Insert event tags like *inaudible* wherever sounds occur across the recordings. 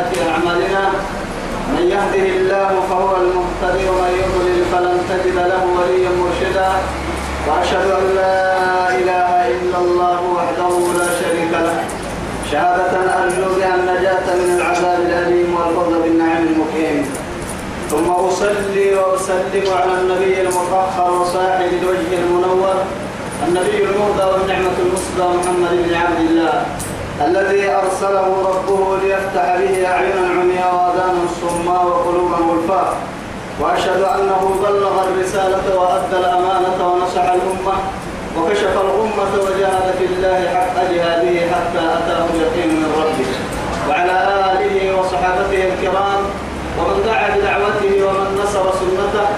سيئات أعمالنا من يهده الله فهو المهتدي ومن يضلل فلن تجد له وليا مرشدا. وأشهد أن لا إله إلا الله وحده لا شريك له. شهادة أرجو بها النجاة من العذاب الأليم والفضل بالنعيم المقيم. ثم أصلي وأسلم على النبي المطهر وصاحب الوجه المنور النبي المهدى والنعمة المصدى محمد بن عبد الله. الذي أرسله ربه ليفتح به أعينا عميا وآذانا صما وقلوبا غلفا. وأشهد أنه بلغ الرسالة وأدى الأمانة ونصح الأمة. وكشف الأمة وجاهد في الله حق جهاده حتى أتاه اليقين من ربه. وعلى آله وصحابته الكرام ومن دعا بدعوته ومن نصر سنته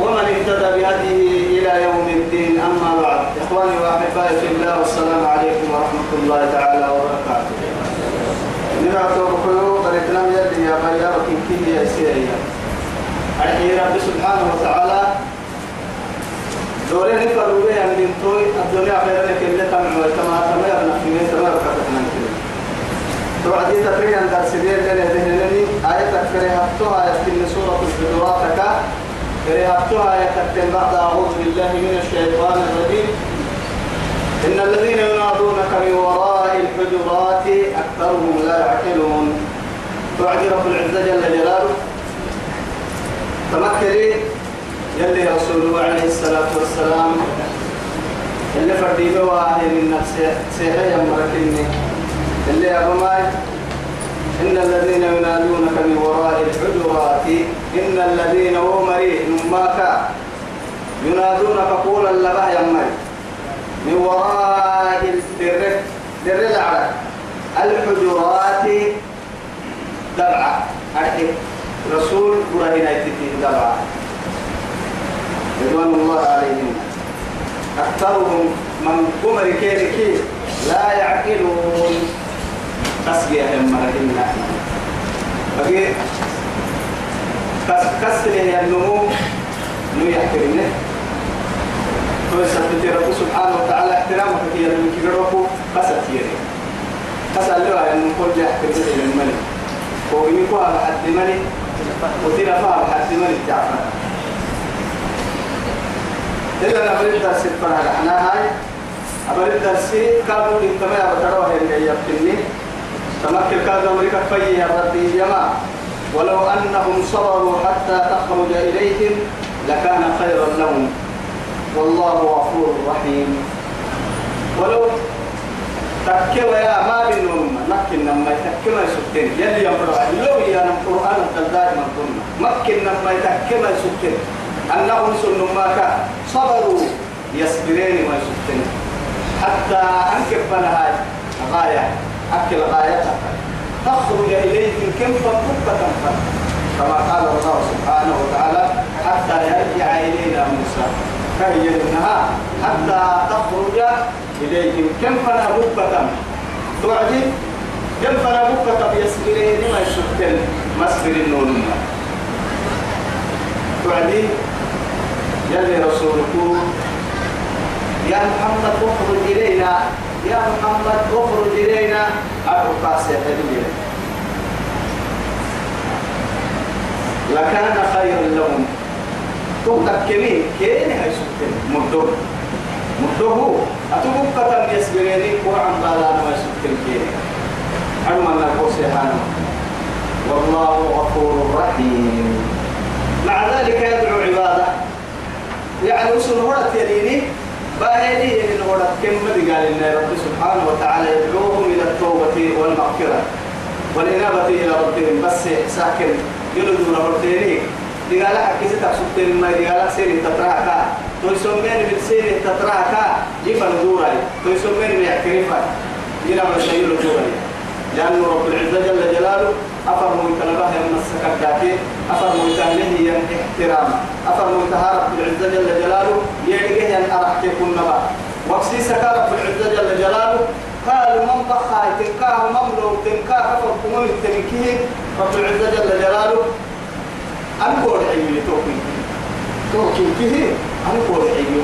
ومن اهتدى بهديه إلى يوم الدين. أما بعد إخواني وأحبائي في الله والسلام عليكم ورحمة الله تعالى وبركاته. نرى توقعوا قريتنا يدي يا بيار كنكي يا سيريا. أرحي رب سبحانه وتعالى. دورين فروا بها من توي الدنيا خير لك اللي تمع تما يبنى في مين تما ركعتنا كده. توعدي تفرين عند سبيل لنا ذهنني. آية تكرهها آية في سورة الحجرات كرهتها يكتم بعد أعوذ بالله من الشيطان الرجيم. إن الذين ينادونك من وراء الحجرات أكثرهم لا يعقلون. توعد رب العزة جل جلاله. تمكري يلي رسوله عليه الصلاة والسلام اللي فردي بواهي من نفسه سيحيا مركني اللي أبو إن الذين ينادونك من وراء الحجرات إن الذين هو مريء نماك ينادونك قولا لبه يا مري من وراء الدر در العرب الحجرات دبعة أحد رسول برهنا يتتيه دبعة رضوان الله عليهم. أكثرهم من قمر كيركي لا يعقلون. قسقي هم مرهنا بقي كسر هي النمو. نو يحترمه فسبت رب سبحانه وتعالى احترامك هي من كبرك قسد يري قسد له أن كل يحترمه للملك ويكون حد ملك. وتلا فهم حد ملك جعفر. إلا نبرد درس الفرع إحنا هاي أبرد درس كابو انتما يبتروه اللي يبتني تمكن كذا أمريكا في يا ربي ولو أنهم صبروا حتى تخرج إليهم لكان خيرا لهم. والله غفور رحيم. ولو تكوى يا ما بينهم مكن لما يتكوى يسكتين يلي يمروا لو يا القرآن دائما كنا مكن لما يتكوى يسكتين أنهم سنوا ما كان. صبروا. يصبرين ويسكتين حتى أنكب هاي غاية. أكل غايتك تخرج إليهم كم فبكة كما قال الله سبحانه وتعالى حتى يرجع إلينا موسى. كي يدنها حتى تخرج إليهم كم فنا بكة توعدي كم فنا بكة يسبرين ما يشكل مسبر النون. توعدي يلي رسولك يا محمد اخرج إلينا. يا محمد اخرج إلينا. أبقى سيحدين لكان خيرا لهم. تتكلين كين هاي سكتين مدوه مدوه أتبقى كتن يسبريني. قرآن بالانا ما سكتين كين. أما نقول سيحانا والله غفور رحيم. مع ذلك يدعو عباده. يعني وصل ورد يليني. باهدي من ورد كم قال إن رب سبحانه وتعالى يدعوهم إلى التوبة والمغفرة والإنابة إلى ربهم. بس ساكن يلدون ربتيني دقال حكي ستك سبتين ما دقال سيري تتراكا. تويسومين بالسيري تتراكا. يفن دوراي تويسومين بيعترفا ينام الشيء دوراي لأن رب العزة جل جلاله أفر ميتنبه يمسك الداتي أفر ميتنه احترام أفر ميتها رب العزة جل جلاله يلقيه أن أرحك كل نبا. وقسي سكا رب العزة جل جلاله قالوا من بخاي تنكاه مملو تنكاه كفر كمون التنكيه رب العزة جل جلاله. أنا قول حيوي توكي. توكي كيه؟ أنا قول حيوي.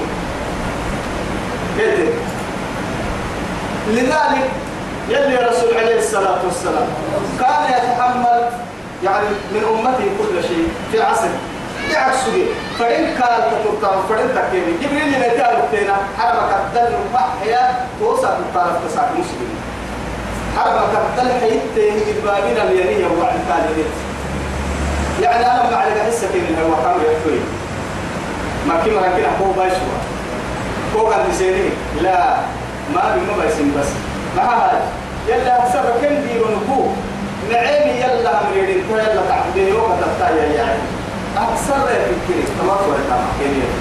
لذلك يلي رسول عليه الصلاة والسلام كان يتحمل يعني من أمته كل شيء في عصر بعكسه فإن كان تطرطان فإن تكيني جبريل اللي تعرف تينا حرمك الدل محيا توسع تطرف تساك مسلم. حرمك الدل حيث البابين اليمين وعن كالبيت يعني أنا ما عليك حسة من هو كم يكفي. ما كم ركنا هو. بايشوا هو كان لا ما بيما بايسين بس. ما هاي يلا أكثر كم ديرو نبو. نعيمي يلا أمريدين يلا تعبدين يوم تتايا يعني. أكثر يفكري تمام تمام؟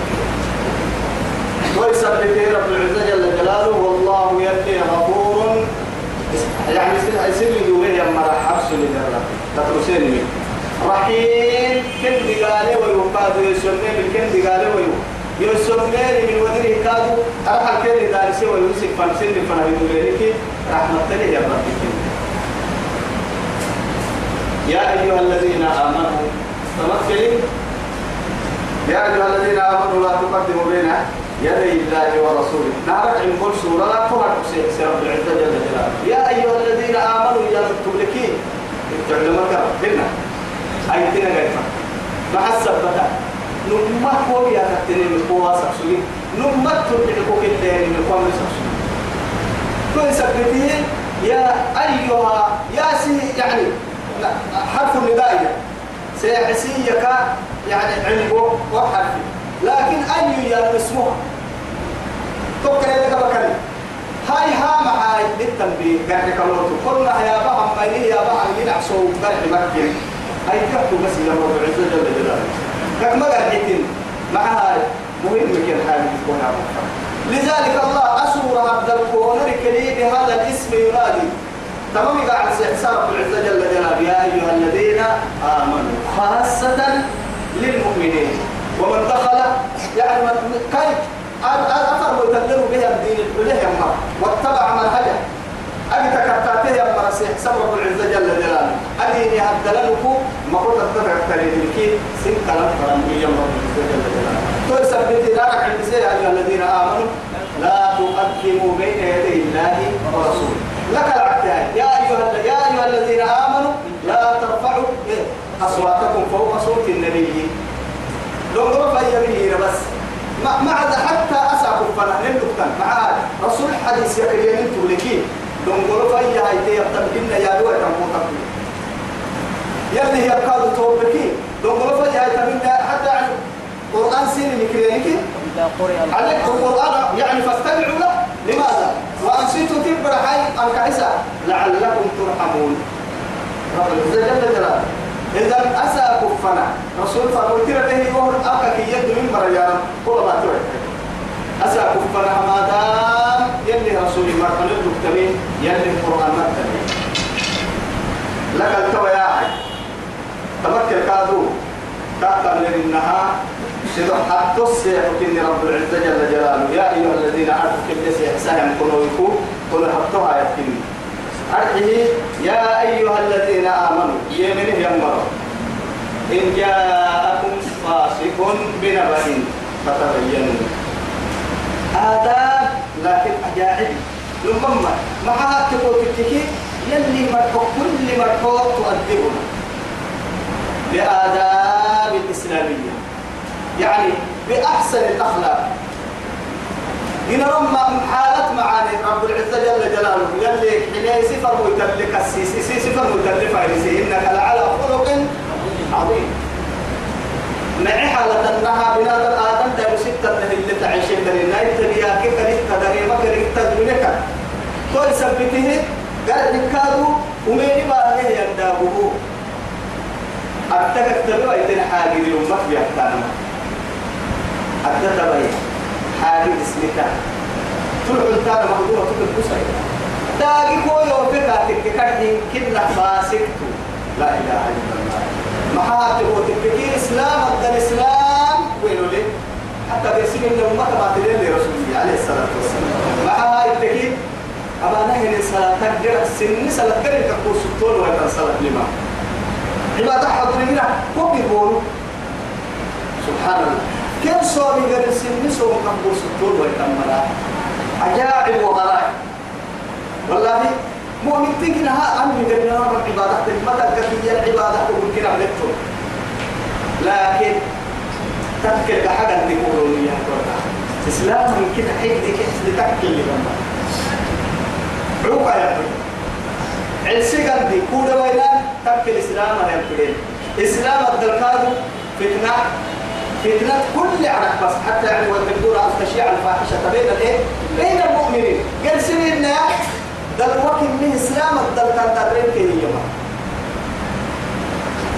ويثبت رب العزة جل جلاله والله يأتي غفور. يعني يصير يقول يا مرة حبس للرب تترسيني. رحيم كن دقالي ويوقاد يسمي من كن دقالي ويو يسمي من ودره كادو أرحل كن دارسي ويوسف فنسين فنهيدو لك رحمة الله يا رب. يا أيها الذين آمنوا تمثلين يا أيها الذين آمنوا لا تقدموا بين يدي الله ورسوله. نعرف عن كل سورة لا تهرب رب العزة جل جلاله. يا أيها الذين آمنوا يا مكتوبلكين تعلمك هنا. أي تنا قيفا مع السبتة هو يا تتني من قوة سبسولي نمت تبعكو كتاني من قوة سبسولي كل سبته يا أيها يا سي يعني حرف النداء سيحسيك يعني علمه وحرف لكن أي يا اسمها؟ توكل لك بكري معاي للتنبيه. قرر كلوتو قلنا يا بهم يا بهم ينعسوا قرر مكين هاي كفتو بس يا رب العزة جل جلاله. كك ما قرحتين مع هاي مهم كين حالي تكون لذلك الله أسور عبد الكون لكلي بهذا الاسم ينادي. تمام قاعد سيحساب رب العزة جل جلاله. يا أيها الذين آمنوا خاصة للمؤمنين. ومن دخل يعني كيف؟ أفر ويتدلوا بها الدين الحليه واتبع منهجه أبي تكتاته يا مرسي حسب رب العزة جل جلاله. أديني هدلنكو ما قلت أتبع التريد سن كلام فرمي يا رب جل جلاله. ترسل بدينارك عند سيئة أيها الذين آمنوا لا تقدموا بين يدي الله ورسوله. لك العبد يا أيها يا أيها الذين آمنوا لا ترفعوا أصواتكم فوق صوت النبي. لو رفع يمينه بس. ما ما حتى أسعى فنا نمدك مع رسول حديث يقول أنتم لكين لو رفع هاي تيبتم إن يا دوة تنبوتك يلي يبقى توبكي. لو رفع هاي تبين حتى عن قرآن سين مكرينك عليك القرآن يعني فاستمعوا له. لماذا؟ وأنصتوا تبر حي الكعسة لعلكم ترحمون. رب العزة جل جلاله. إذا أسى كفنا رسول فقلت له وهو أكك يد من مريان كل ما توعد أسى كفنا ما دام يلي رسول مرحبا الدكتمين يلي القرآن مرتبين لك التوى يا عي تمكن كادو. كاكا لأنها سيدو حتى السيحكين رب العزة جل جلاله. يا أيها الذين عرفوا كيف سيحسهم كنوا يكون كنوا حطوها أرحيه يا أيها الذين آمنوا. يمنه يمروا إن جاءكم فاسق بنبأ فتبينوا. آداب لكن أجاعب. لما مع هاتفو تتكي يلي مرحو كل مرحو تؤدبنا. بآداب الإسلامية. يعني بأحسن الأخلاق. إن رمى حالة معاني رب العزة جل جلاله يلي حين سفر متلك السيسي سفر متلك فارسي إنك لعلى خلق عظيم. معي حالة أنها بناد الآدم دار ستة اللي تعيشين داري نايت تبيا كيف كنت تدري ما كنت تدريك تو يثبته قال نكادو ومين ما هي يندابه. أتكك تبوا يتن حاجة الأمة في أحتانا أتكك حاجة اسمك. تلعب التانا مهدورة تلعب بسعي داقي كوي وفكاتك كردين كنا فاسكتو لا إله إلا الله. محاتب وتككي إسلام وينو لي حتى بيسين إن أمك ما تلين لرسول الله عليه الصلاة والسلام. محا التكي أما نهي الصلاة تقدر سن صلاة كريم تقول ستون ويتن صلاة لما؟ عبادة حضر هنا هو بيقولوا. سبحان الله. كم صوم غير السن؟ صوم قبول ستون ويتن ملا عجائب وغرائب. والله مؤمن تجنها أمي قلنا رب العبادة ما تكفي العبادة وممكن أبلغته لكن تذكر حاجة تقولوا لي إسلام من كده حيث كده تذكر لي عوقا يا ابني عرسي قلبي كودا ويلان ترك الإسلام يا ابني إسلام الدركاد فتنة. فتنة كل عرق بس. حتى يعني والدكتور أن تشيع الفاحشة. بين الإيه؟ بين المؤمنين؟ قال سنين دل وقت من إسلام الدل كان تدرين كي يوم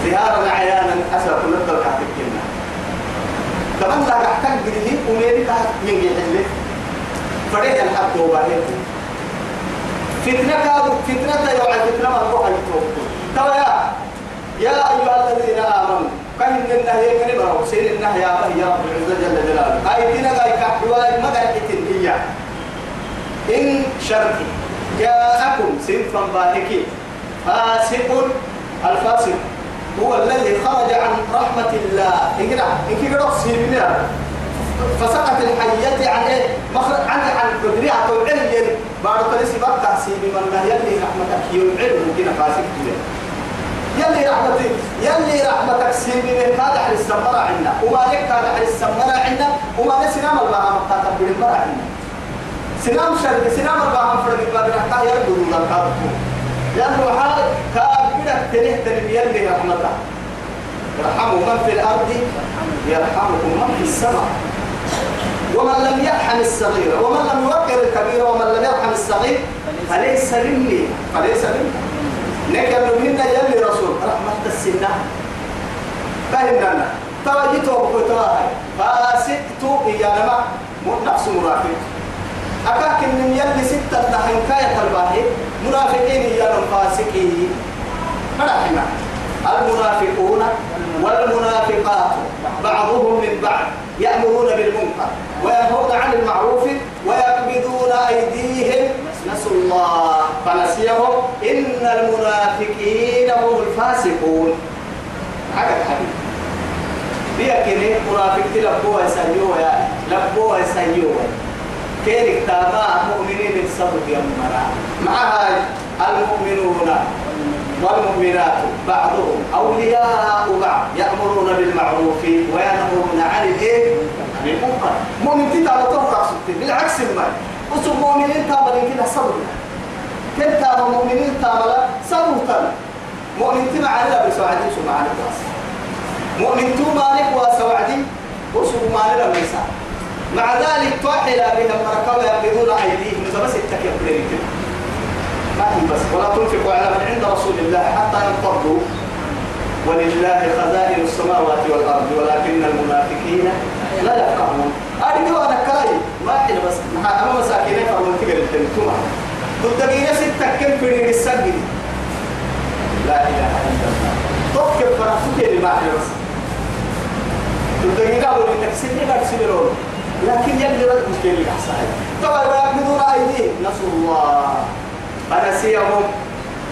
زيارة عيانا أسر كل كاتب كنا كمان لا أحتاج بدي أميري كات من جهة فريد الحق وبعدين فتنة كادو فتنة يوعى فتنة ما نروح يتوب ترى يا يا أيها الذين آمنوا كان من النهي كان برا سير النهي يا أبي يا رب العزة جل جلاله أي تنا جاي كحوا ما قال هي إن شرطي جاءكم سنفا باهكي فاسق الفاسق هو الذي خرج عن رحمة الله. إنكنا إنكنا سيبنا فسقط الحية عن إيه؟ مخرج عن عن قدرها توعين بعد تلسي بقى سيبي من الله. يلي رحمتك يوعين ممكن فاسق جدا يلي رحمتك يلي رحمتك سيبي من هذا حل السمرة عنا. وما لك هذا حل السمرة عنا. وما نسينا ملبها مقاطع بالمرة عنا. سنام شرق سنام الباهم فرق الباب رحتا يردو الله كابكو لأنه حال كابكنا تنه تنبيا لي رحمته يرحمه من في الأرض يرحمكم من في السماء. ومن لم يرحم الصغير ومن لم يوقر الكبير ومن لم يرحم الصغير فليس مني. فليس مني. نكر منا يلي رسول. رحمة السنة. فهمنا. توجيته بكتواها فاسقت إيانا نفس مرافق. أكاك من يلي ستة حنكاية الباهي منافقين يا فاسقين فرحنا المنافقون والمنافقات بعضهم من بعض يأمرون بالمنكر وينهون عن المعروف ويقبضون أيديهم. نسوا الله. فنسيهم. إن المنافقين هم الفاسقون. حاجة حبيبي. بيكني منافق يسيوه يا لبوها يسيوه كيرك تابع مؤمنين الصبر يا مرا معها المؤمنون والمؤمنات بعضهم أولياء بعض يأمرون بالمعروف وينهون عن الإيه؟ عن المنكر. مؤمن تتابع توقع ستين بالعكس ما وسب مؤمنين تابع كده صبر كن تابع مؤمنين تابع صبر مؤمن تبع على بسوعدين سو معنا مؤمن تو مالك وسوعدين وسب مالك النساء مع ذلك توحي بهم مركبة يقبضون أيديهم إذا بس التكيب ما هي بس. ولا تنفقوا على من عند رسول الله حتى ينفضوا. ولله خزائن السماوات والأرض ولكن المنافقين لا يفقهون. أريد أن أكلاي ما حين بس. أما مساكين فرمون تقل التنتمة تدقين ستة في السجن لا إله إلا الله. توقف فرحتك اللي ما حين بس؟ تدقين قالوا لي تكسيني قد سبرون لكن يلي رد مشكلة أحسن طبعا ويقبضون أيديهم. نسوا الله. فنسيهم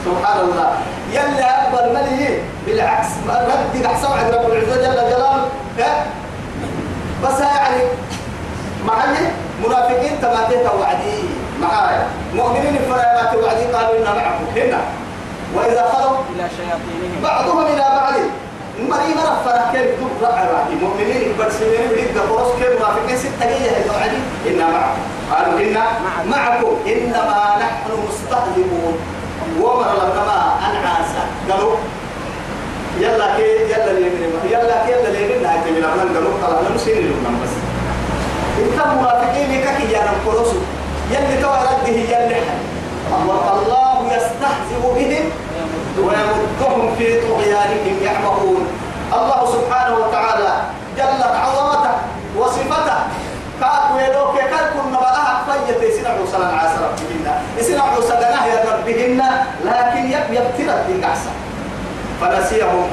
سبحان الله. يلي أكبر ملي بالعكس رد أحسن عند رب العزة جل جلاله. بس يعني معي منافقين تماتيت وعدي. معايا. مؤمنين فريمات وعدي قالوا إنا معكم. هنا. وإذا خلوا إلى شياطينهم. بعضهم إلى بعض. مريم رفنا كيف دب رأي المؤمنين برسلين بريد قرص كيف منافقين ستة جية الوعدي إنا معكم. قالوا إنا معكم. إنما نحن مستهزئون ومر لما أنعاسا قالوا يلا كي يلا لي يلا كي يلا لي من هاي تبي لما قالوا طلعنا نسين لهم بس. إنت منافقين لك يا نقرصوا يلي تو رده يلي الله الله يستهزئ بهم. ويمدهم في طغيانهم يعمهون الله سبحانه وتعالى جلت عظمته وصفته. كاكو يدوك كاكو نبأها فيت يسنع وصلا عسر ربهن. يسنع وصلا يا ربهن. لكن يب يبتلت بالعسر فنسيهم.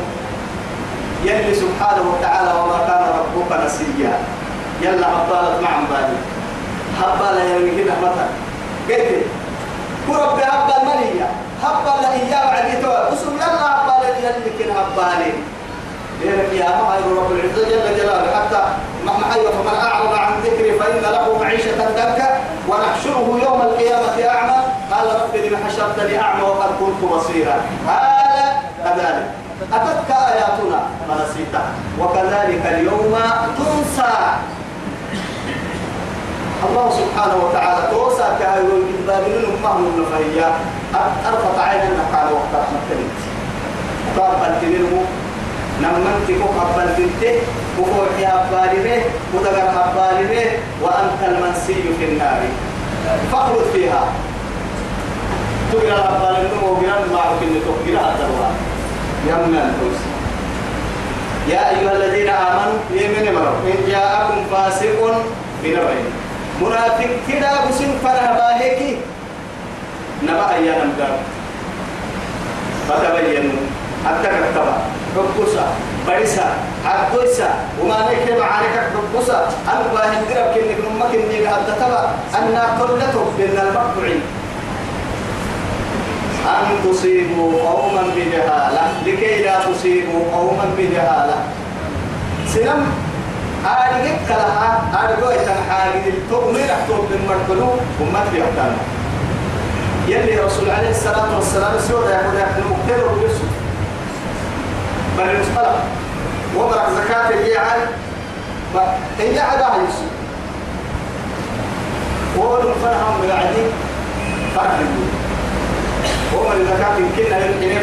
يلي سبحانه وتعالى وما كان ربك نسيا. يلا هبالت مع بالي هبال يمكن مثلا قلت كرب هبال مليا هبال إياه وعدي توا أسم يلا هبال يلي كن هبالي. لأنك يا رب العزة جل جلاله. حتى مهما أيوة فمن أعرض عن ذكري فإن له معيشة ضنكا ونحشره يوم القيامة أعمى. قال رب لما حشرتني أعمى وقد كنت بصيرا. قال كذلك. أتتك آياتنا؟ فنسيتها وكذلك اليوم تنسى. الله سبحانه وتعالى توسى كايرون بالبابلين أمهم النفهية أرفع عيننا قال وقت رحمة كريم. قابل تنينه نمن تكو قبل تنته وفوح حبالي به ودقر حبالي به وأنت المنسي في النار. فاخلد فيها. تقرأ حبالي النمو وقرأ المعروف إنه تقرأ الدروان يمنا يا أيها الذين آمنوا يمن مروا إن جاءكم فاسق بنبأ منافق كده بسن فرح نبأ يا نمدار فتبينوا حتى كتبا. حبوسا بريسا عدوسا وما نكي معارك حبوسا أن باهن درب كنك نمك إني قد تبا أن قلته بين المقطعين أن تصيبوا قوما بجهالة. لكي لا تصيبوا قوما بجهالة. سلم أرجع كلها أرجع تنحاجد التومي رح توم من مركلو وما تبيعتنا يلي رسول عليه الصلاة والسلام سورة يقول نحن مقتل ويسوع بل المصطلح وبرك زكاة الجيعان هي عداها يسوع وهو الفرح من العديد فرح الدنيا وهم اللي ذكرت يمكن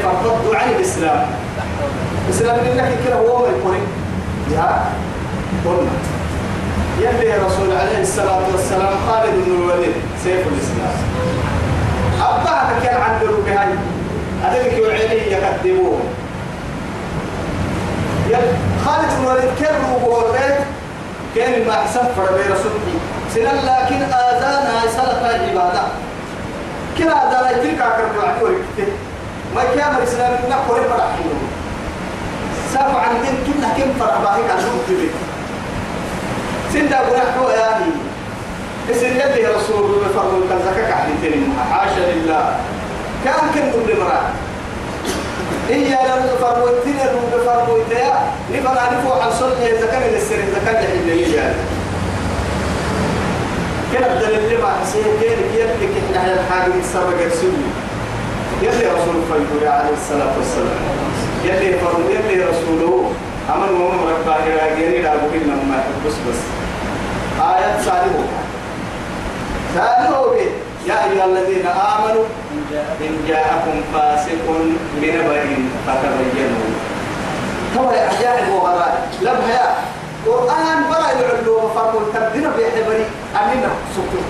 فانفضوا عن الإسلام. الإسلام لك كده هو ما يكون يا قلنا يلي رسول عليه الصلاة والسلام خالد بن الوليد سيف الإسلام. كان عنده بهاي أدرك يعيني يكذبوه خالد بن الوليد كان روبه كان ما أحسن فربي رسولي سنة لكن آذانا سلف العبادة. كلا دارا تلك أكرم العكوري ما كان الإسلام نقول فرحينه عن دين كنا كم فرح باهيك عن شوك تبي سندا يا أهي اسم يدي رسول الله فرض كان زكاك عن حاشا لله. كان كن قبل مرا إيا لو فرموتين لو فرموتين نفر عنفو عن صلح زكاة للسر زكاة حلية كنا بدل اللي ما حسين؟ كين يلي كنا على الحاجة السبق السني يلي رسول الله عليه الصلاة والسلام. يلي فرم يلي رسوله أمن ومن رباه لا بقول لما بس بس. آيات سالمه يا أيها الذين آمنوا إن جاءكم فاسق بنبأ فتبينوا. هو أحياء الوغراء لم هيا قرآن برا يعلو وفرقوا التبدين بحبري أننا سكت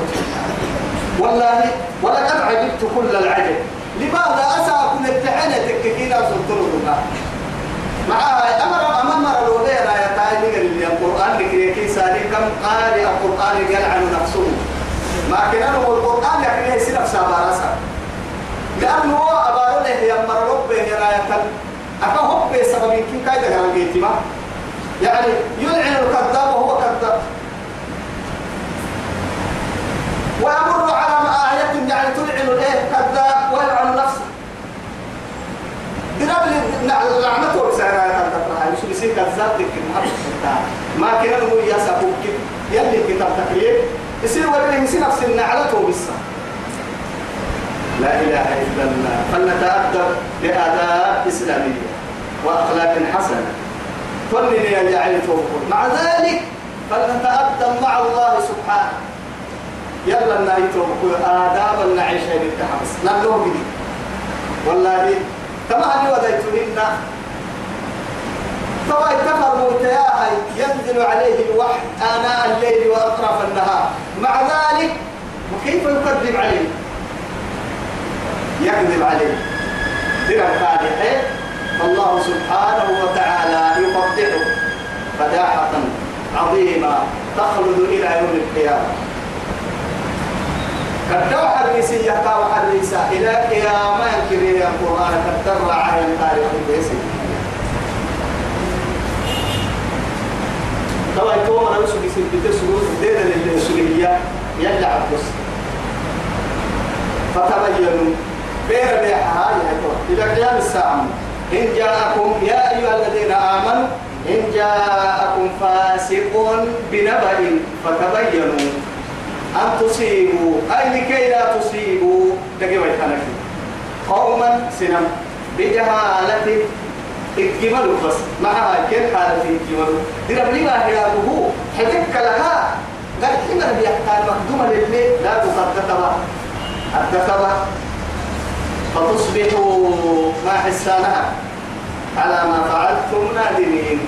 والله ولقد عجبت كل العجب. لماذا أسأكون التعنى تككينا سلطننا معها أمر أمام الوغيرة يا اللي القرآن لكي سالي كم قال القرآن يلعن نفسه. ما كان هو القرآن لكن هي سنف سابارسا لأنه هو أبارو له يمر ربه يراية أكا هو بسبب كي كايدا كان ما. يعني يلعن الكذاب وهو كذاب. ويمر على آية يعني تلعن الإيه كذاب ويلعن نفسه درب لعنته بسعر آية تطرح مش بيصير كذاب لكن ما كان هو يسابوك يلي كتاب تكليف يصير ولا يصير نفس النعلته بس لا إله إلا الله. فلنتأدب بآداب إسلامية وأخلاق حسنة. فلن يجعل توقف مع ذلك فلنتأدب مع الله سبحانه. يلا نايتو آداب النعيش التحمس. نبلوه بدي والله هني وديتهن طبعا اتفر موتياها ينزل عليه الوحي آناء الليل وأطراف النهار. مع ذلك وكيف يكذب عليه؟ يكذب عليه. درع فادحه الله سبحانه وتعالى يفضحه فداحة عظيمة تخلد إلى يوم القيامة. كدوا حريسي يقع حريسا إلى قيامة ينكري القرآن كدر عين تاريخ البيسي. طبعا يتوم أنا وسوي سيد بتسوي دينا للسورية يلا عبس فتبينوا. بير بيحها إلى قيام الساعة. إن جاءكم يا أيها الذين آمنوا إن جاءكم فاسق بنبأ فتبينوا. أن تصيبوا. أي لكي لا تصيبوا. دقيقة قوما سنم. بجهالة الجمل بس. معها كل حالة الجمل لي ما هي أبوه حدك لها. قال حمر بيحتاج مخدومة للي لا تقدتها الدكبة فتصبحوا ما حسانها. على ما فعلتم نادمين.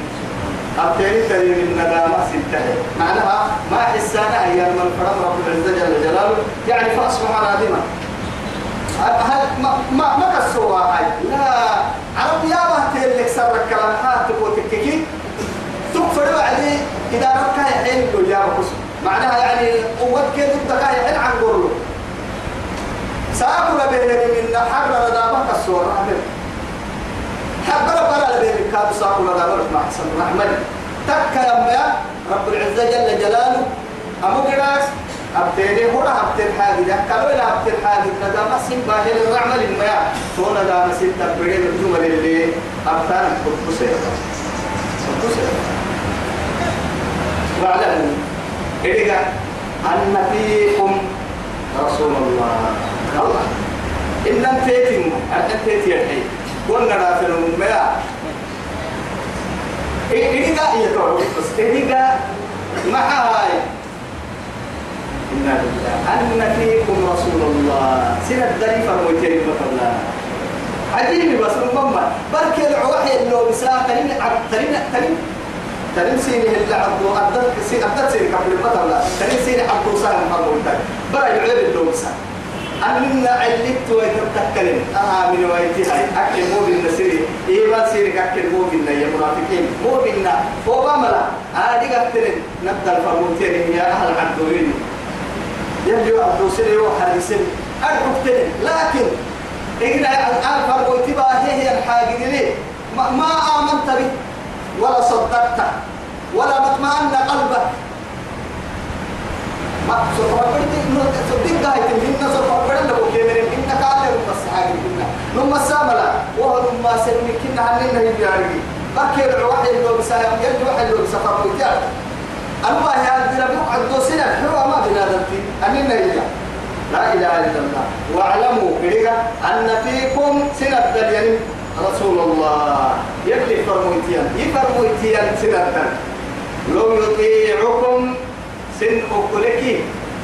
أبتني تري من ندامة سنتهي معناها ما حسانا أيام من فرم رب العزة جل جلاله. يعني فأصبح نادما ما ما ما كسوا هاي؟ لا. عرب يا بهت اللي سرك كلام. هات تكوتككي تكفر بعدي. إذا ركها يحين له يا بكس معناها يعني قوة كده تكا يحين عن قرله سأقول بيني من حر ندامة كسوا رحمه حبر بلا لبين كاد ساق ولا دبر مع حسن رحمن تك يا رب العزة جل جلاله. أمو جراس أبتدي هو أبتدي حاجة كلو إلى أبتدي حاجة ندا ما سين باهل الرعمل الميا تو ندا ما سين تبرد الجمل اللي أبتدي كتبسه كتبسه واعلموا. إذا أن فيكم رسول الله. الله. إن أنتم أنت تيتي الحين قلنا إيه إيه يتوه بس إيه ما هاي إنا لله. أن فيكم رسول الله. سنة الدريفة مويتين مثلا عجيب بس المهم بركي العوحي اللي بساعة ترين ترين ترين ترين سيني اللي عبدو. أدت سين أدت سيني قبل المثلا ترين سيني عبدو سهل محمود برا العلم اللي بساعة أننا علت ويتتكلم أها من ويتي هاي. أكل مو بالنسيري إيه ما سيرك أكل مو بالنا يا منافقين. مو بالنا هو باملا هذه قتلن نبدأ الفرموتين يا أهل عبدوين يلي عبدو سيري وحديثين أرحبتين لكن إذا الآن فرموتي بقى هي الحاجة لي ما, ما آمنت به ولا صدقت ولا ما اطمأن قلبك ما إنه صدق هاي سوف أقول لك كيمين إنك قادر بس حاجة كنا نم الساملة وهو نم سلمي كنا عننا هي بيارجي بكر الواحد لو بسايم يرجع واحد لو بسافر ويتعب الله عبد الله عبد سنة هو ما بنادمتي عننا هي لا إله إلا الله. واعلموا كده أن فيكم سنة دليل رسول الله. يبلي فرمويتيان يفرمويتيان سنة لو يطيعكم سن أكلك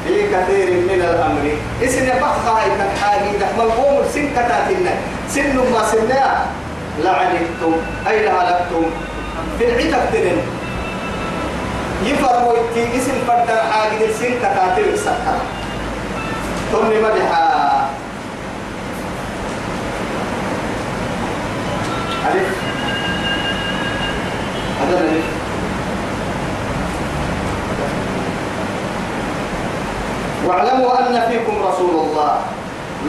في كثير من الأمر. اسم بخا الحاجة ده ملقوم سن كتاتنا. سن ما سننا. لعنتم. أي لهلكتم في العتق تنين يفرموا يتي اسم فرد حاجة سن كتاتل سكر ثم مدحا ألف. هذا واعلموا أن فيكم رسول الله.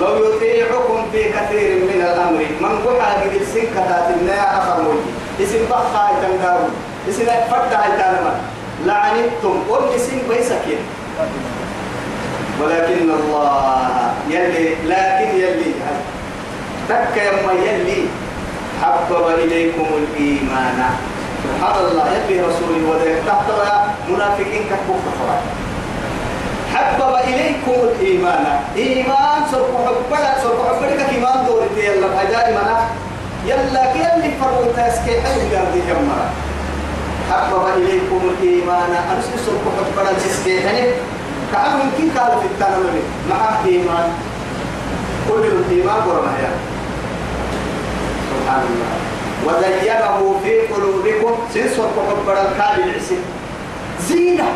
لو يطيعكم في كثير من الأمر. من قحا قد السن كتات النيا أخر موجي اسم بخا يتنقارون اسم فتح يتنما لعنتم. قل سن بيسكين ولكن الله يلي لكن يلي. تك يما يلي. حبب إليكم الإيمان. سبحان الله يلي رسولي وذلك تحت منافقين كفوك فرائي حبب إليكم الإيمان. إيمان سرق حبنا سرق حبنا كإيمان دورتي يلا أجاري منا يلا كيلي فرق تاسكي حي قردي جمرة حبب إليكم الإيمان. أنس سرق حبنا تسكي حي كأنه يمكن قال في التنمي مع إيمان. كل الإيمان قرنا يا سبحان الله. وزينه في قلوبكم. سنسر حبنا الكامل العسي زينة.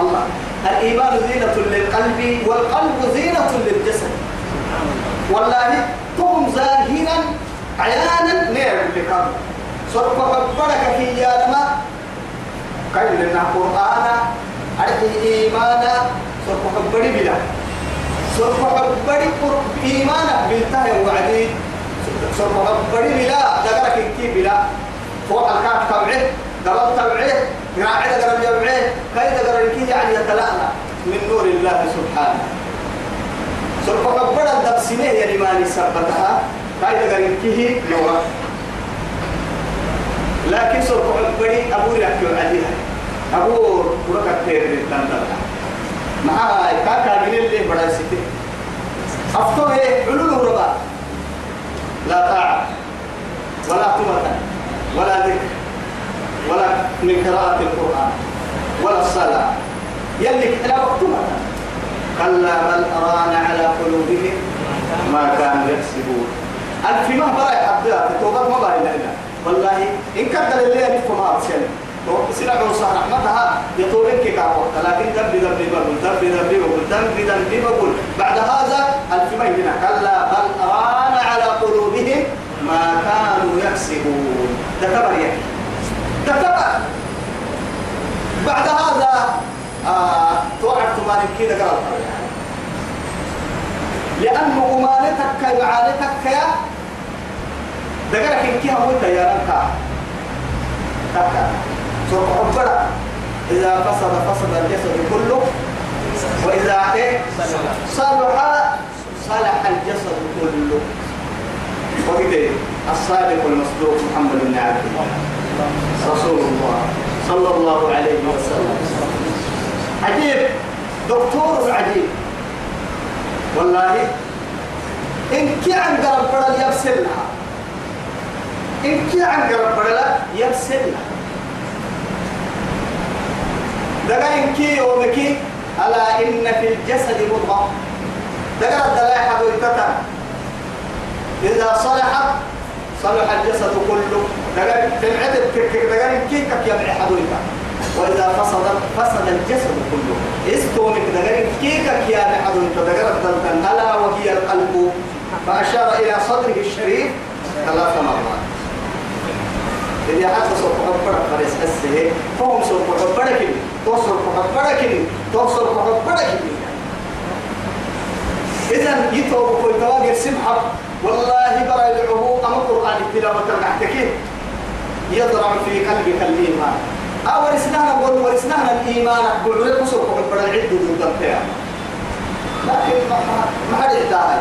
الله. الإيمان زينة للقلب والقلب زينة للجسد. والله تهم زاهنا عيانا نعم لقلب صرف حبرك في يالما قيل لنا قرآن أرحي إيمانا صرف حبري بلا. صرف حبري إيمانا بالتهي وعدي. صرف حبري بلا دقرك كي بلا. فوق الكاف تبعه قبل تبعه قاعد قرب جمعه. كيد قرب يعني يتلألأ من نور الله سبحانه. سرق قبل الدبسنة يا لماني سبتها كيد قرب كيه نورا لكن سرق قبل أبو يحكي عليها أبو ركع تير بالتندل معها كاكا جنين اللي بدا ستي أفتو إيه؟ علول ربا. لا طاعة. ولا تمة ولا ذكر. ولا من قراءة القرآن. ولا الصلاة. يلي لا وقتها كلا بل أران على قلوبهم ما كانوا يكسبون. ألف ما برا عبدها توبة ما برا لنا والله إن كان اللي يعرف ما أرسل سنة عوصة رحمتها يطولن كي كاوة لكن دم بدم بقول دم بدم بقول دم بدم بقول. بعد هذا ألف ما كلا بل أران على قلوبهم ما كانوا يكسبون كبر يعني. كبر بعد هذا آه توعدت مالك كده قال لأنه أمانتك معانتك يا دقرك إنكي هموت يا رنكا تكا سوف حبرا إذا فسد فسد الجسد كله. وإذا إيه؟ صلح. صلح الجسد كله. وكده الصادق المصدوق محمد بن عبد الله. رسول الله صلى الله عليه وسلم. عجيب. دكتور عجيب. والله إن كي عن قرب بدل يبسلها إن كي عن قرب بدل يبسلها دقا إن كي يومكي ألا إن في الجسد مضغة. دقا الدلاء حدو إذا صلحت صلح الجسد كله. دقا تنعد دقا إن كي كك يبعي حدو وإذا فسد فسد الجسد كله. استومك دقا كيكك يا نحدو انت دقا الدلتن ألا وهي القلب. فأشار إلى صدره الشريف ثلاث مرات. إذا حتى سوف حبرك فريس أسه فهم سوف حبرك توصل حبرك توصل حبرك إذا يتوب كل تواجر سمحة والله برا يدعوه أما قرآن التلاوة تبعتك يضرع في قلبك الإيمان. أو ورسناها قول ورسناها الإيمان. قول لك سوف حبرك العد ضد لكن ما حد يحتاج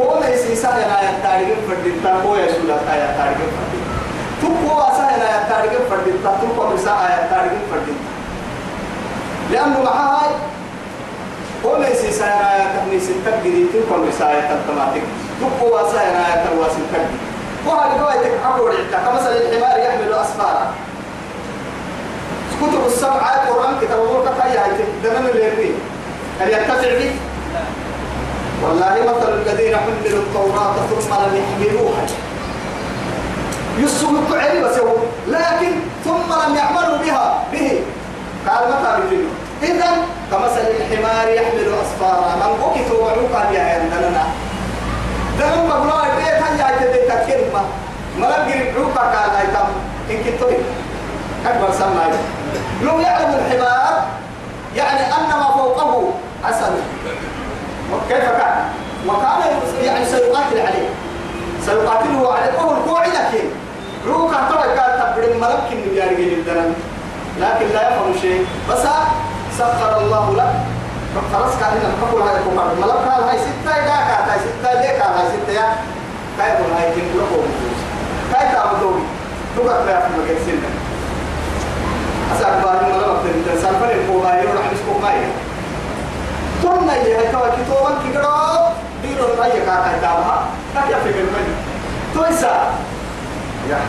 هو ما يسيسا يا يا تاريخ فردين هو يا سولا تاريخ فردين تبقوا أسا يا تاريخ فردين تبقوا مسا يا تاريخ فردين لأنه معها هو ما يسيسا يا تهني ستة جديد تبقوا مسا يا تتماتك تبقوا أسا يا ترواسي كدي وهذه رواية حقول عدة كمثل الحمار يحمل أسفارا كتب السبعة قرآن كتاب الله كفاية دمن اللي هل ينتفع به والله مثل الذين حملوا التوراة ثم لم يحملوها. يسوق علم بس لكن ثم لم يعملوا بها به. قال متى بجنه إذا كمثل الحمار يحمل أسفارا من قوكي توعوك يا عندنا دم مبلغ البيت هل يعتدي كلمة ملقي ربعوك قال لا يتم إن كنت أكبر سمع لو يعلم الحمار يعني أن ما فوقه عسل كيف كان؟ وكان يعني سيقاتل عليه. سيقاتله عليه. وهو الكوع لكن روك ترى قال تبرم ملك من يارجي الدنم لكن لا يفهم شيء. بس سخر الله لك. خلاص كان هنا بقول هاي كوكا ملك قال هاي ستة يا كا هاي ستة ليه كا هاي ستة يا؟ كاي بقول هاي كم كل قوم كاي تعبدوا توقف لا في مكان سنة. أسأل بارين ملك تنتظر سالفة الكوكا يروح يسكو ماي ثم كوا كتوبا كيرو بيرو تاي كا كا دابها كا في بالمن تويسا. يا.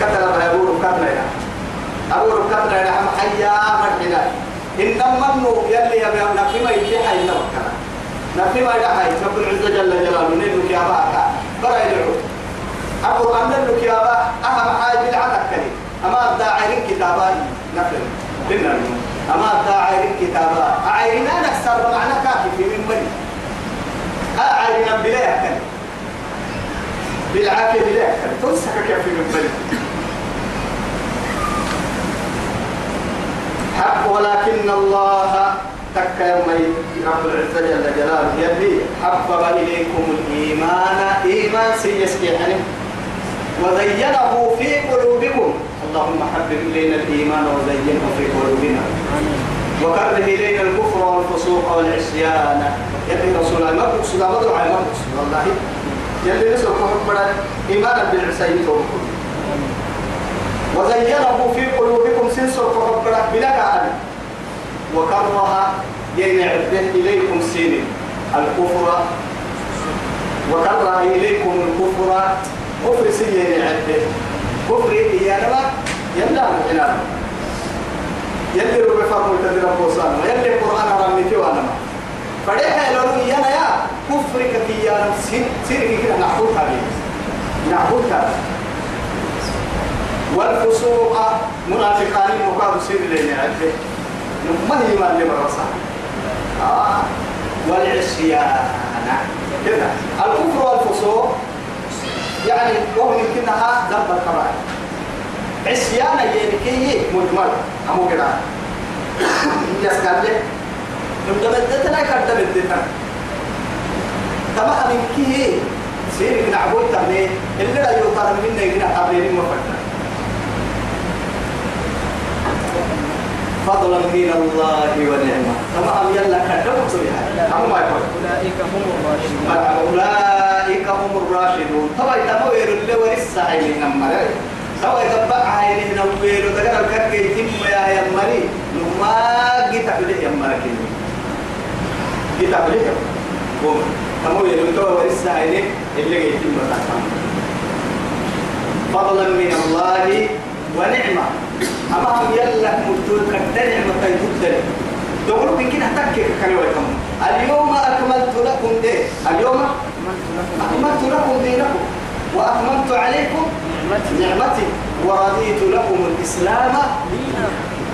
كتلا ما يقولوا كتلا يا. أقول كتلا يا هم حيا مرحنا إنما النو يلي يا نفي ما يجي حي نوكنا. نفي ما يجي حي. رب العزة جل جلاله ندلك يا باكا برا يدعو. أقول أن ندلك يا با أهم حاجة العتك كلي أما الداعي كتابان نفي. لنا. أما الداعي كتابا أعيرنا نكسر بمعنى كافي في من بني أعيرنا بلا يحكم بالعافية يحكم تنسك كافي من بني حق ولكن الله تك يومي رب العزة جل جلاله يلي حبب إليكم الإيمان. إيمان سيسكي يعني. وزينه في قلوبكم. اللهم حبب إلينا الإيمان وزينه في قلوبنا. وكره إلينا الكفر والفسوق والعصيان. يلي رسول الله ما بقصد ما والله. يلي نسل كفر إيمانا بالعسيين وزينه في قلوبكم سنسر كفر بلك أنا وكره ينعبه إليكم سين الكفر وكره إليكم الكفر كفر سين ينعبه كفر يا نما يلا معناه يلي ربي فرمو تدرى بوسان يلي القرآن رميتي وأنا فديها لو يانا يا كفرك في يا سين سين كده. نعبد هذه. نعبد هذا والفسوق منافقان مقابل سير لنا عده ما هي ما اللي برصا آه. والعصيان. كده. الكفر والفسوق يعني وهم يمكنها ذنب الكبائر عصيان يلكي مجمل. أمو كده. *coughs* يسكن لك نمدمدتنا كدمدتنا تمام من كيه سيرك نعبد تمني اللي لا يوطن منا يجينا قبلين مفتنا فضلا من الله ونعمة تمام يلا كدمت بها أما ما يقول أولئك هم الراشدون أولئك هم الراشدون طبعا تموير اللي ورثة عيني نمري سوى يقبع عيني نموير وتقرأ الكركي يتم يا يمري نما جيت أبليه يمرك فضلا من الله ونعمة. أما هم يلا مدود كتر نعمة يدود تقول من كده تكك كانوا يفهمون اليوم أكملت لكم أكملت لكم دينكم. وأكملت عليكم نعمتي. ورضيت لكم الإسلام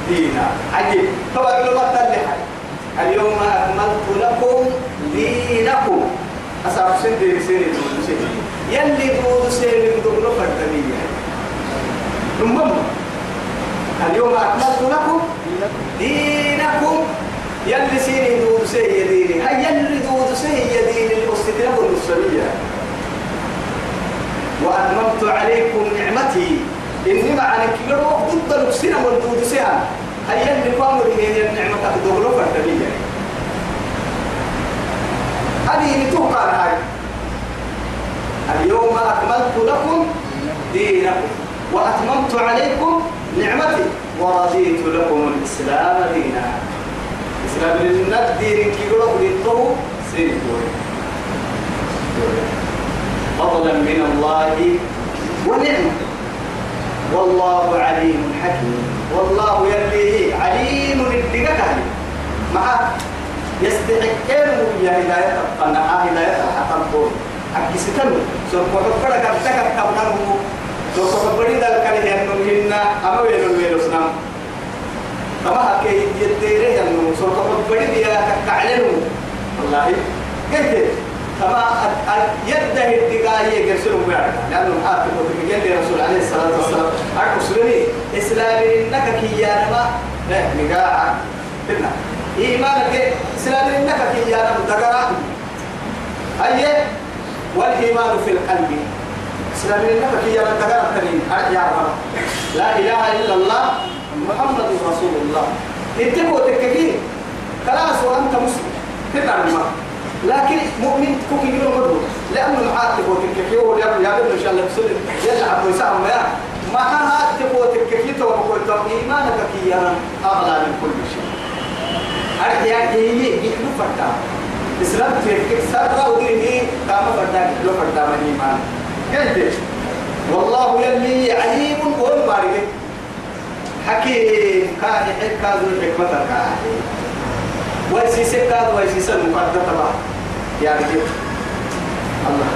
دينا. عجيب. طبعا لما تلحي اليوم أكملت لكم دينكم. أصاب سيدي سيدي يلي دود سيدي دود فردمية المهم اليوم أكملت لكم دينكم. يلي سيني دود سي ديني هاي يلي دود سي ديني الأستدلال والنصرية وأتممت عليكم نعمتي. إني معنى كبيرو ضد نفسنا والدود سيها يلي فامر هي النعمة تقدر فردمية هذه نتوقع هاي. اليوم أكملت لكم دينكم وأتممت عليكم نعمتي ورضيت لكم الإسلام دينا. إسلام لنا الدين كي يقولوا للطهو سيدور فضلا من الله ونعمة. والله عليم حكيم. والله يلي عليم الدقة مع يستحقين يا هداية القناعة هداية الحق القول حق ستنو سوف تفكر كبتك كبنه سوف تفكر ذلك لأنه هنا أما ويلو ويلو سنام. كما هكي يديري أنه سوف تفكر بيا كعلنه والله. قلت كما يده الدقاية يرسلوا بيعك لأنه حاكم وتقول رسول عليه الصلاة والسلام. أرسلني إسلامي إنك كيانا لا نقاعا إنك إيمانك إسلامي إنك كيانا متقرأ أيه والإيمان في القلب. إسلامي إنك كيانا متقرأ تنين أرجع لا إله إلا الله. محمد رسول الله. اتقوا تككين خلاص وأنت مسلم. تنعم المرء لكن مؤمن كوكي يقول مدو لأنه معاه تبغى تكفيه ولا يا ابن إن شاء الله بسلم يلعب ويسام ما معها تبغى تكفيه وبقول طب إيمانك كيانا أغلى من كل شيء. أرجع يعني؟ يحلو فردا إسلام تفكك سر ودينه كام فردا لو فردا من إيمان. قلت والله يلي عليم قول بارك حكيم كان يحب كذو حكمتك كان ويسيسك كاد ويسيس المقدمة تبع يعني كيف الله.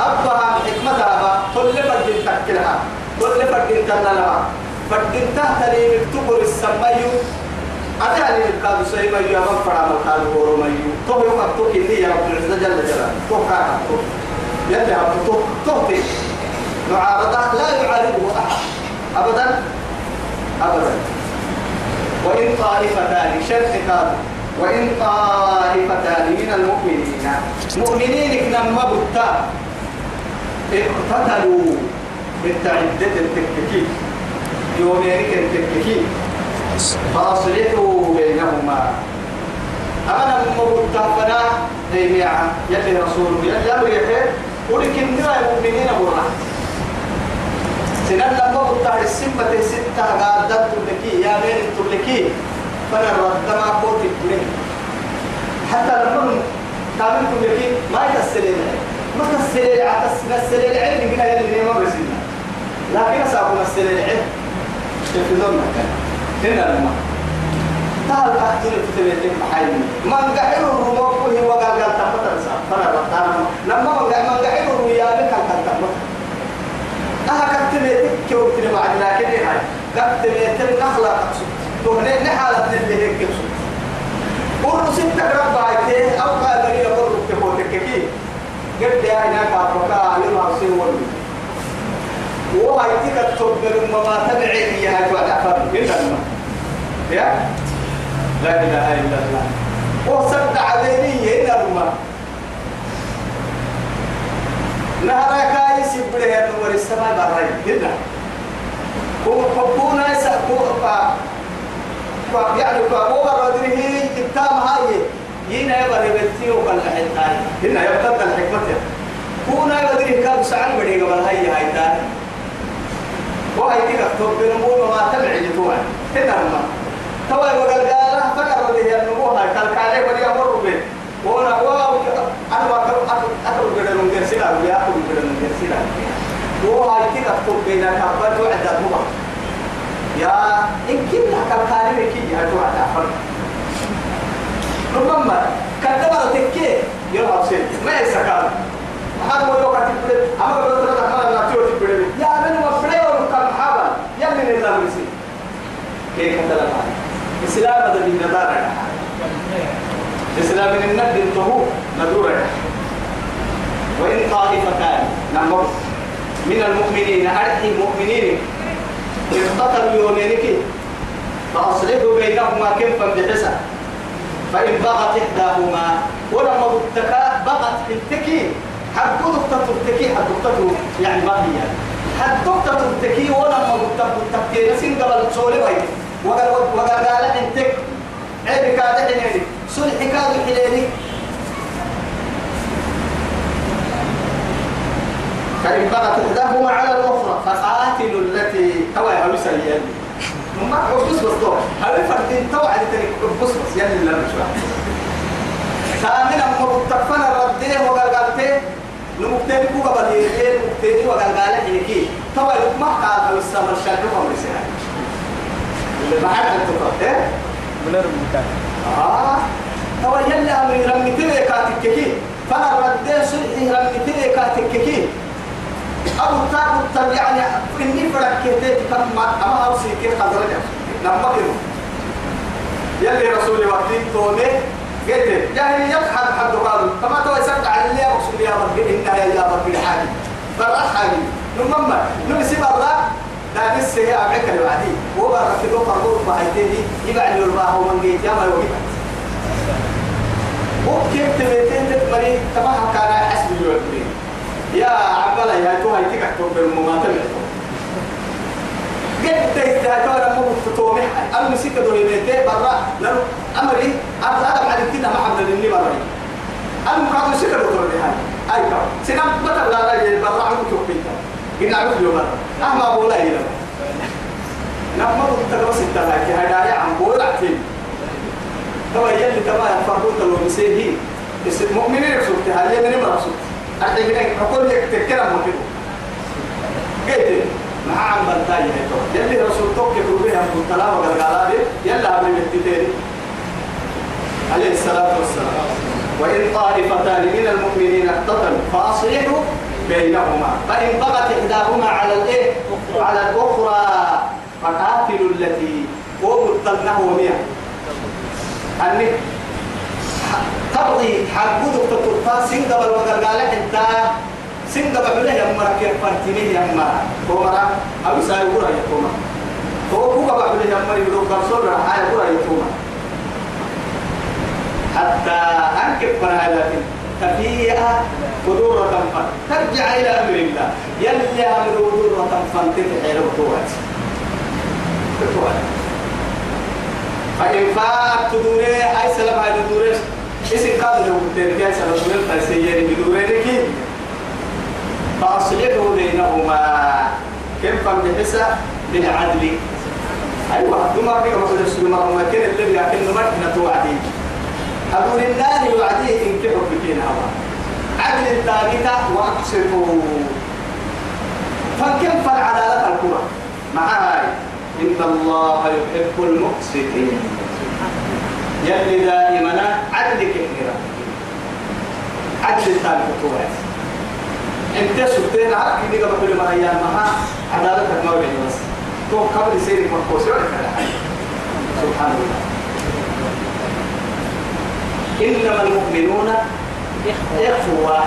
أبها حكمتها كل فرد تكلها كل فرد تنلها فرد تهتري مكتوب السمايو أتاني الكاد سيما يوم فرام الكاد ورميو تو يوم أكتوك إني يا رب العزة جل جلاله. تو كان أكتوك يلي أكتوك توتي معارضة لا يعارضه أحد. أبدا. أبدا. وإن طائفتان. شرط كاد وإن طائفتان من المؤمنين. مؤمنين كنما بتا اقتتلوا إنت عدة التكتيك يومين التكتيك فأصلحوا بينهما. أنا مبتا فنا جميعا. يلي رسول يلي أمر يحيي. ولكن نرى المؤمنين برا سنن لما بتا السمة ستة قادت تلكي يا بين تلكي فانا رد ما قوت منه حتى لما تعملكم لكي ما يتسلل. ما تسلل عتس نسلل العلم كنا يلي ما بسينا لكن أسابنا السلل العلم. يفيدون مكان هنا لما. تعال أحجر فتبيتين محايمين من الرموك وهي وقال قال تبتا نسا فنا ربطانا لما. من من قحير الرميابك كان تبتا أها كتبيتك كيف عدنا كده هاي كتبيتك نخلق أقصد تهني نحالة اللي هيك كبسط قرر ستة رب عيته أو قادر إلى قرر تبوتك كي قد يا هناك أبقى يرى سين ولي وهاي تكت تبقى ما تبعي هي هاي توعد عفر هنا يا لا إله إلا الله وصد عديني هنا لما نهر كايس يبره النور السماء بري هنا هو حبونا يسأل يعني الرجل هي كتاب هاي ينا يبغى يبتي وقال الحين هنا يبتدى الحكمة كونا يبغى كاب سعر بدي قبل هاي هاي تاني وهاي تيجي تكتب بنمو ما تبع جتوان هنا ما توا يبغى قال فكر بدي النمو هاي كل كاره بدي أمر به وأنا واو ما أكل أكل بدل من كرسيلا ويا أكل بدل من كرسيلا وهاي تيجي تكتب بينك أبد وعدة مبا يا إن كنا كالكاري كي يا تو على فرق ربما كتبت تكي يلا سيد ما يسكال هذا هو يوقع تبدل أما قبل ترى كمان لا تيو تبدل يا من أقول كم حابا يا من الله مسي كيف كتلا إسلام هذا من ندار إسلام من الند انتهو ندور وإن طائفتان. نمر من المؤمنين. أرحي المؤمنين. اقتتلوا يومينك فأصلحوا بينهما كيفا بحسن. فإن بغت إحداهما ولما بتكا بغت التكي حد دكتة التكي حد دكتة يعني ما هي؟ حد دكتة التكي ولما بتك بتكي نسين قبل تصولي باي وقال وقال قال انتك عيب كاد حنيني صلح كاد حنيني فإن بغت إحداهما على الأخرى فقاتلوا التي هو يا سيئة ما هو بس بس طول هل فردين تو على تاني بس بس يعني لا مش واحد ثامن أما بتكفن الردين وقال قالته نمكتني كوكا بدي نمكتني وقال قال حينكي تو ما قال السما الشرق ما مرسها اللي ما حد تقول إيه؟ من المكان آه. تو يلا من رمتني كاتككي فأنا ردين صلحي رمتني كاتككي أبو تابو تب يعني إني فرق كتير كم ما أما أوصي كي خضرنا لما كده يلي رسول وقتي تومي قلت يعني يضحك حد قالوا كما تو يسبت على اللي أقصد يا رب إنها يا رب الحاجة برا حاجة نمما نمسي برا لا لسه هي أبعك الوعدي. وبرا في دوقة روح بعيدي يبعني الباه ومن جيت يا ما يوقف. وكيف تبيتين تتمري؟ تبعها كان يا عبلا يا تو هاي تكتب بالمماتل قد تهتاكا مو فتومي أنا مسيك دوري بيتي برا. لأنه أمري أبدا أدم على كنا ما حمد النبي برا. أنا مكان مسيك دوري هاي أي كم سنام بطل لا لا برا عنك توقيتا قلنا عرف يوم أحمى أبو لا يلا نعم تدرس التلاكي هاي داعي عم بول عتيم توا يلي تبا فرقوت لو مسيهي مؤمنين رسولتي هاي من ما رسولتي أرجعنا أقول لك تكلم مكتوب قلت مع عم بنتاي هيتو يلي رسول توك يقولها من وقال قال يلا قبل التتين عليه الصلاة والسلام وإن طائفتان من المؤمنين اقتتلوا فأصلحوا بينهما فإن بغت إحداهما على الإيه على الأخرى فقاتلوا التي ومتنه ومية أنك تبغي حقود تطلقا سنغبا الوغر قال انت سنغبا بله يمرا كيف فرتيني يمرا كومرا أو ساي ورا يكوما تو كوكا بله يمرا يدو كرسول هاي ورا يكوما حتى انكب فرها لكن تفيئة قدورة فن ترجع إلى أمر الله. يلي أمر قدورة فن تتحيل وتوات تتوات فإن فاءت تدوري أي سلام هاي تدوري اسم قادر وقتين كيس رسول الله سيئني بدورينك فأصلحوا بينهما كيف بحسة بالعدل أيوة دوما بيك مصدر السلم ما كان اللي لكن ما كنا توعدي أقول النار وعديه تنكحوا بكين هوا عدل التاقيتا وأقسطوا فكم فالعدالة الكرة مع هاي إن الله يحب المقسطين يلي دائما عدل كثيرا عدل التاقيتا انت سبتين عارف كني قبل كل ما أيام معها ما بين بس. تو قبل سيرك مركوس سبحان الله. إنما المؤمنون إخوة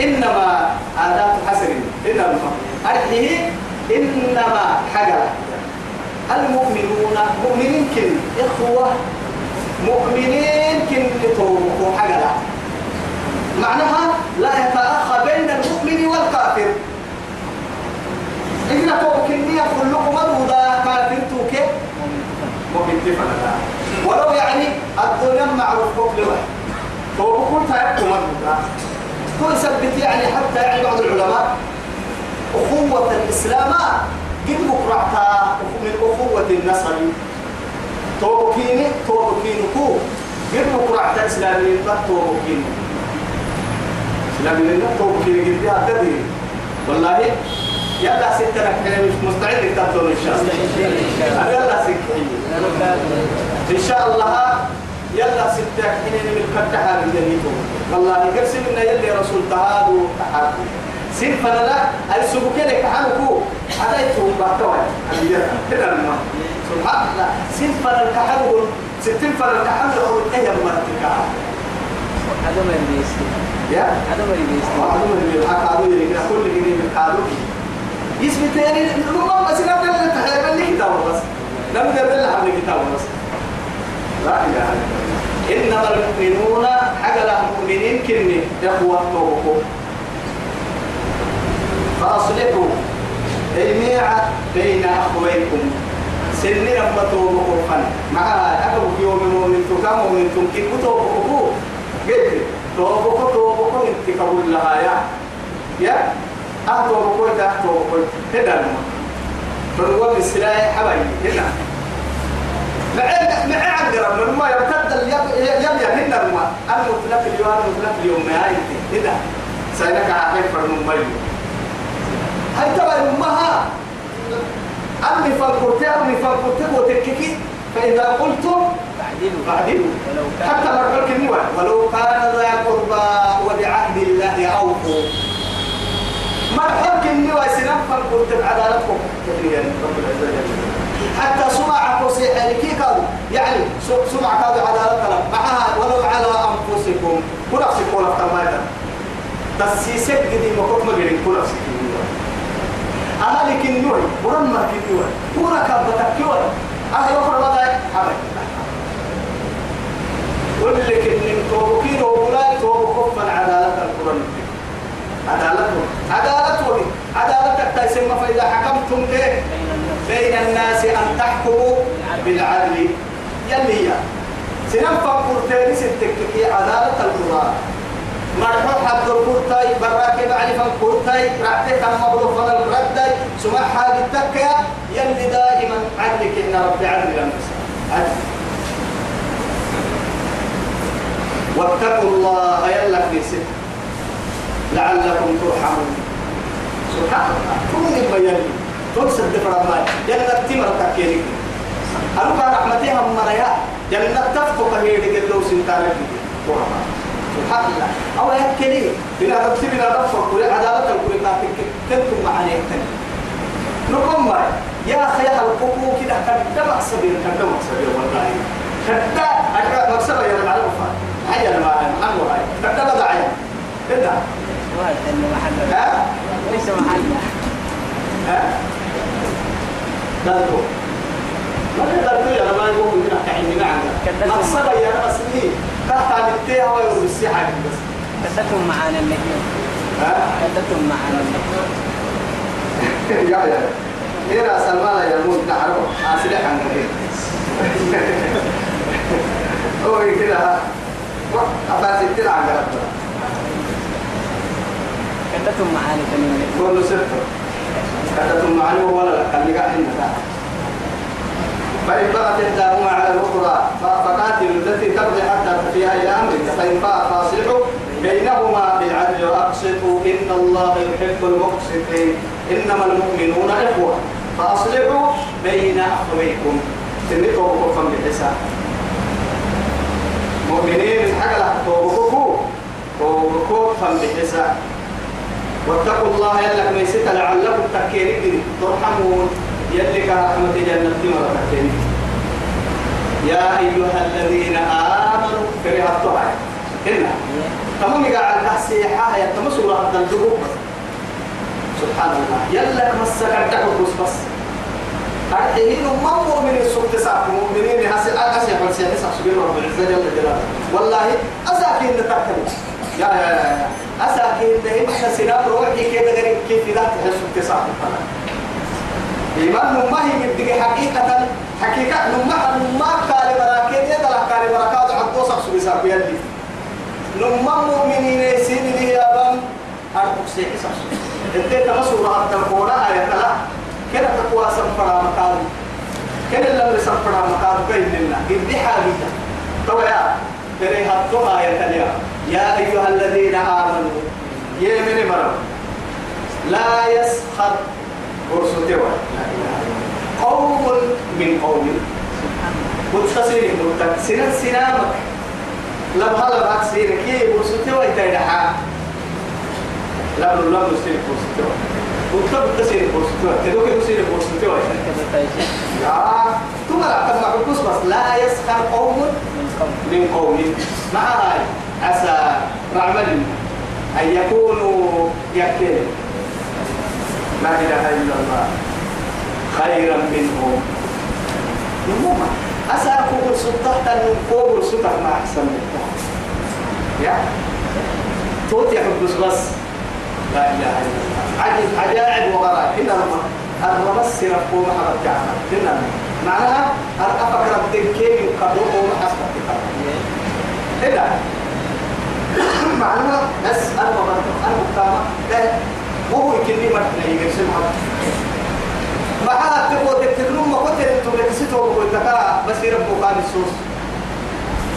إنما عادات حسن إنما أرحيه إنما حجر. المؤمنون مؤمنين كن إخوة مؤمنين كن توبوا حجر معناها لا يتأخى بين المؤمن والكافر. إذا توبك النية كلكم مدودا كافر توكي مؤمن تفعل ولو يعني الدنيا معروف قبل واحد توبكم تعبتم مدودا هو يثبت يعني حتى يعني بعض العلماء أخوة الإسلام قد مقرعتا من أخوة النصر. توبكيني توبكينكو قد مقرعتا إسلاميين توبكيني. إسلاميين توبكيني قد تدري والله يلا ستة إحنا مش مستعد تبدو إن شاء الله. يلا ستة إن شاء الله يلا ستة حين من فتحها من جنيتهم والله قرسل لنا يلي رسول تهادو تحادو سين فلا أي سبوك لك عنكو عدايتهم بعتوا كده لما سبحان الله سين فلا الكحلو ستين فلا الكحلو أو إيه مرتك؟ هذا ما يبيسي يا؟ هذا ما يبيسي هذا ما يبيسي هذا يريد كل جنيه من هذا اسم تاني ربما بس نبدأ تحيي من كتاب بس. نبدأ لنا حبل كتاب بس. لا إله إلا إنما المؤمنون حق المؤمنين كني. إخوة توقوا فأصلحوا الميعة بين أخويكم. سنين لما توقوا فن معها أكبر يوم مؤمن تكام مؤمن تمكن توقوا قلت توقوا توقوا إنت كبول لها يا. يا. أه توقوا ده توقوا هذا فهو بالسلاح حبايبي هنا مع مع عقرب من ما يمتد اليم يم هن الماء المطلق اليوم المطلق اليوم ما هاي. هنا سينك عاقل فرن مي هاي تبع المها أمي فالقرتي أمي فالقرتي وتككي. فإذا قلتم ولو كان حتى مرة الكلمة ولو كان ذا قربى وبعهد الله أوفوا. مرحبا كني وسنم فالقرتي بعدالتكم تقريبا رب العزة جل حتى سمع قصي كي كادوا يعني سمع كادوا على الكلام معها ولو على أنفسكم. كل نفسك ولا تماما بس يسك دي ما النوي ورمى النوي كورا كبتك كورا أهل أخرى بضاي حبك قل لك إن توبكين وولاي توبكم من عدالة القرآن. عدالتهم. عدالتهم. عدالتك تسمى فإذا حكمتم إيه بين الناس أن تحكموا بالعدل. يلي سنم فقرتين ستككي عدالة القرآن. مرحو حد القرطي براكي معرفة القرطي رعتي كم مبروك فضل الردي سمع حاجة تكيا يلي دائما عدلك إن ربي عدل لنفس عدل. واتقوا الله يلا في ست لعلكم ترحمون. سبحان الله. ما يلي. تنسد فرمان جنة تمر تكينك أنا رحمتي هم مريا. جنة تفقك هي دي لو سنتارك سبحان الله أو يكلي بلا ربسي بلا ربسك كل عدالة كل تاتك كنتم معنا يكتن نقوم يا أخي الحقوق كده. كده مقصدين كده مقصدين والله. كده أجرى مقصد يا معلومة هيا أنا ما أنا هاي كده بدعي كده واحد اللي محل ها؟ ليس محل. ها؟ دلتو ما دلتو يا ما يقول من كده كعني معنا. مقصد يا ليه تحت التيه ويرد السيحة بس كدتهم معانا النجم ها؟ كدتهم معانا النجم *laughs* يا يا. إيه سلمان يا مول تعرفه أسلحة هو كده؟ ستين على ربنا كدتهم معانا كمان كل صفر كتبتم معلومة ولا لا؟ خلي قاعد هنا فإن بغت إحداهما على الأخرى فقاتلوا التي تبغي حتى تفيها إلى أمرك فإن فاء فاصلحوا بينهما بالعدل وأقسطوا إن الله يحب المقسطين. إنما المؤمنون إخوة. فأصلحوا بين أخويكم. تنتوا بكم بالحساب. مؤمنين حقلا توبكوا توبكوا فم بحساب واتقوا الله يلك ميسك لعلكم تكيرين ترحمون. يلك رحمة جنة مرة يا أيها الذين آمنوا كره الطهر هنا تمام قاعد تحسيحها يا تمسوا هذا الدبوب سبحان الله. يلك مسك الدبوب بس أرحين ما مؤمن السوق تسعة مؤمنين هسي أسي فلسي نسع سبيل رب العزة جل جلاله. والله أساكين نتكلم يا يا يا أساكين إحنا سناب روحي كده غير كيف إذا تحسوا تسعة. إيمان ما هي بدك حقيقة حقيقة نما نما قال براكين يدل قال بركات عدو سقس بساب يدي. نما مؤمنين سين لي يا بام أربع سيح سقس أنت تمسوا رأت القرآن آية لا كده تقوى سفر مكان كده لما سفر مكان بين لنا. إذ حاجة تو يا تريها الطه آية يا أيها الذين آمنوا يا من مرم لا يسخر ورسوتوا قوم من قوم متك سنة سنامك. لم هلا سنة كي ورسوتوا يتيدحا لم لم نسير ورسوتوا وتب تسير ورسوتوا تدوك نسير ورسوتوا لا تسمع بكوس بس. لا يسخر قوم من قوم مع هاي عسى رعمل أن يكونوا يكتين لا إله إلا الله. خيرا منهم. نموما أسا كوكو سلطة كوكو سلطة ما أحسن منها يا. توت يحبس بس. لا إله إلا الله. عجب عجائب وغرائب. هنا لما الرمس ربو محمد جعفر هنا معناها الأفكر الدكين يقدروا محسن هنا معناها بس أنا مقامة وهو يكلمني مرحلة يقسم حد معها تقول تكتبون ما قلت أنتم لكسيتوا وقلت لك بس يربوا كان السوس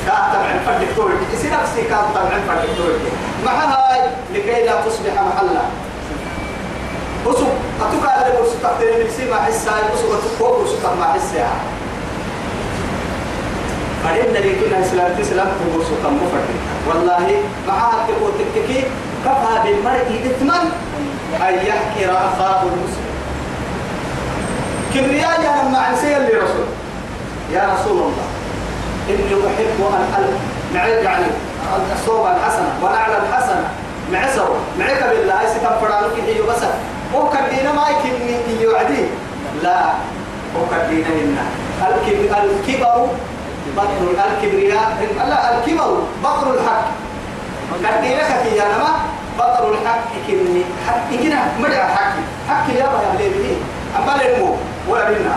كان طبعا فرد كتورك يصير نفسي كان طبعا فرد كتورك معها لكي لا تصبح محلا وسو أتوقع على الوسط تقدر نفسي مع حسة وسو أتوقع وسط مع حسة بعدين اللي كنا إسلام تسلم وسط مفرد والله معها تقول تككي كفى بالمرء إثما أن يحكر أخاه المسلم. كبرياء يا لما عسي اللي رسول يا رسول الله إني أحب أن أل يعني الصوبة الحسنة ونعلى الحسنة معسر معك بالله ستنفر على كده بس. وكدينا ما يكني يوعدي لا وكدينا إنا. الكبر بطر الكبرياء. لا الكبر بطر الحق. كدينا يا بطر الحق كني. حق كنا مرع حق. حق يا بيا ليه أما لنمو ولا بينا.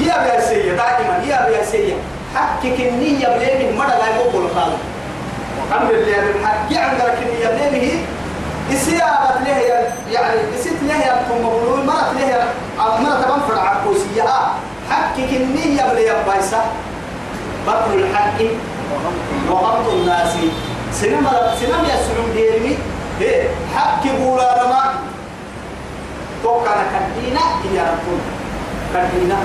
يا بيا سيء دائما يا بيا سيء حق كني يا بيا من مرة لا يقول خالد. الحمد لله من حق. عندك كني يا بيا إسيابة له يعني إسيت له ثم بقولوا مرة له مرة تبان فرع كوسية حق كني يا بيا بايسا بطل الحق. وغمط الناس. سينما سينما يسلم ديرمي. إيه حق بولا رما توكا كدينا يا رب كدينا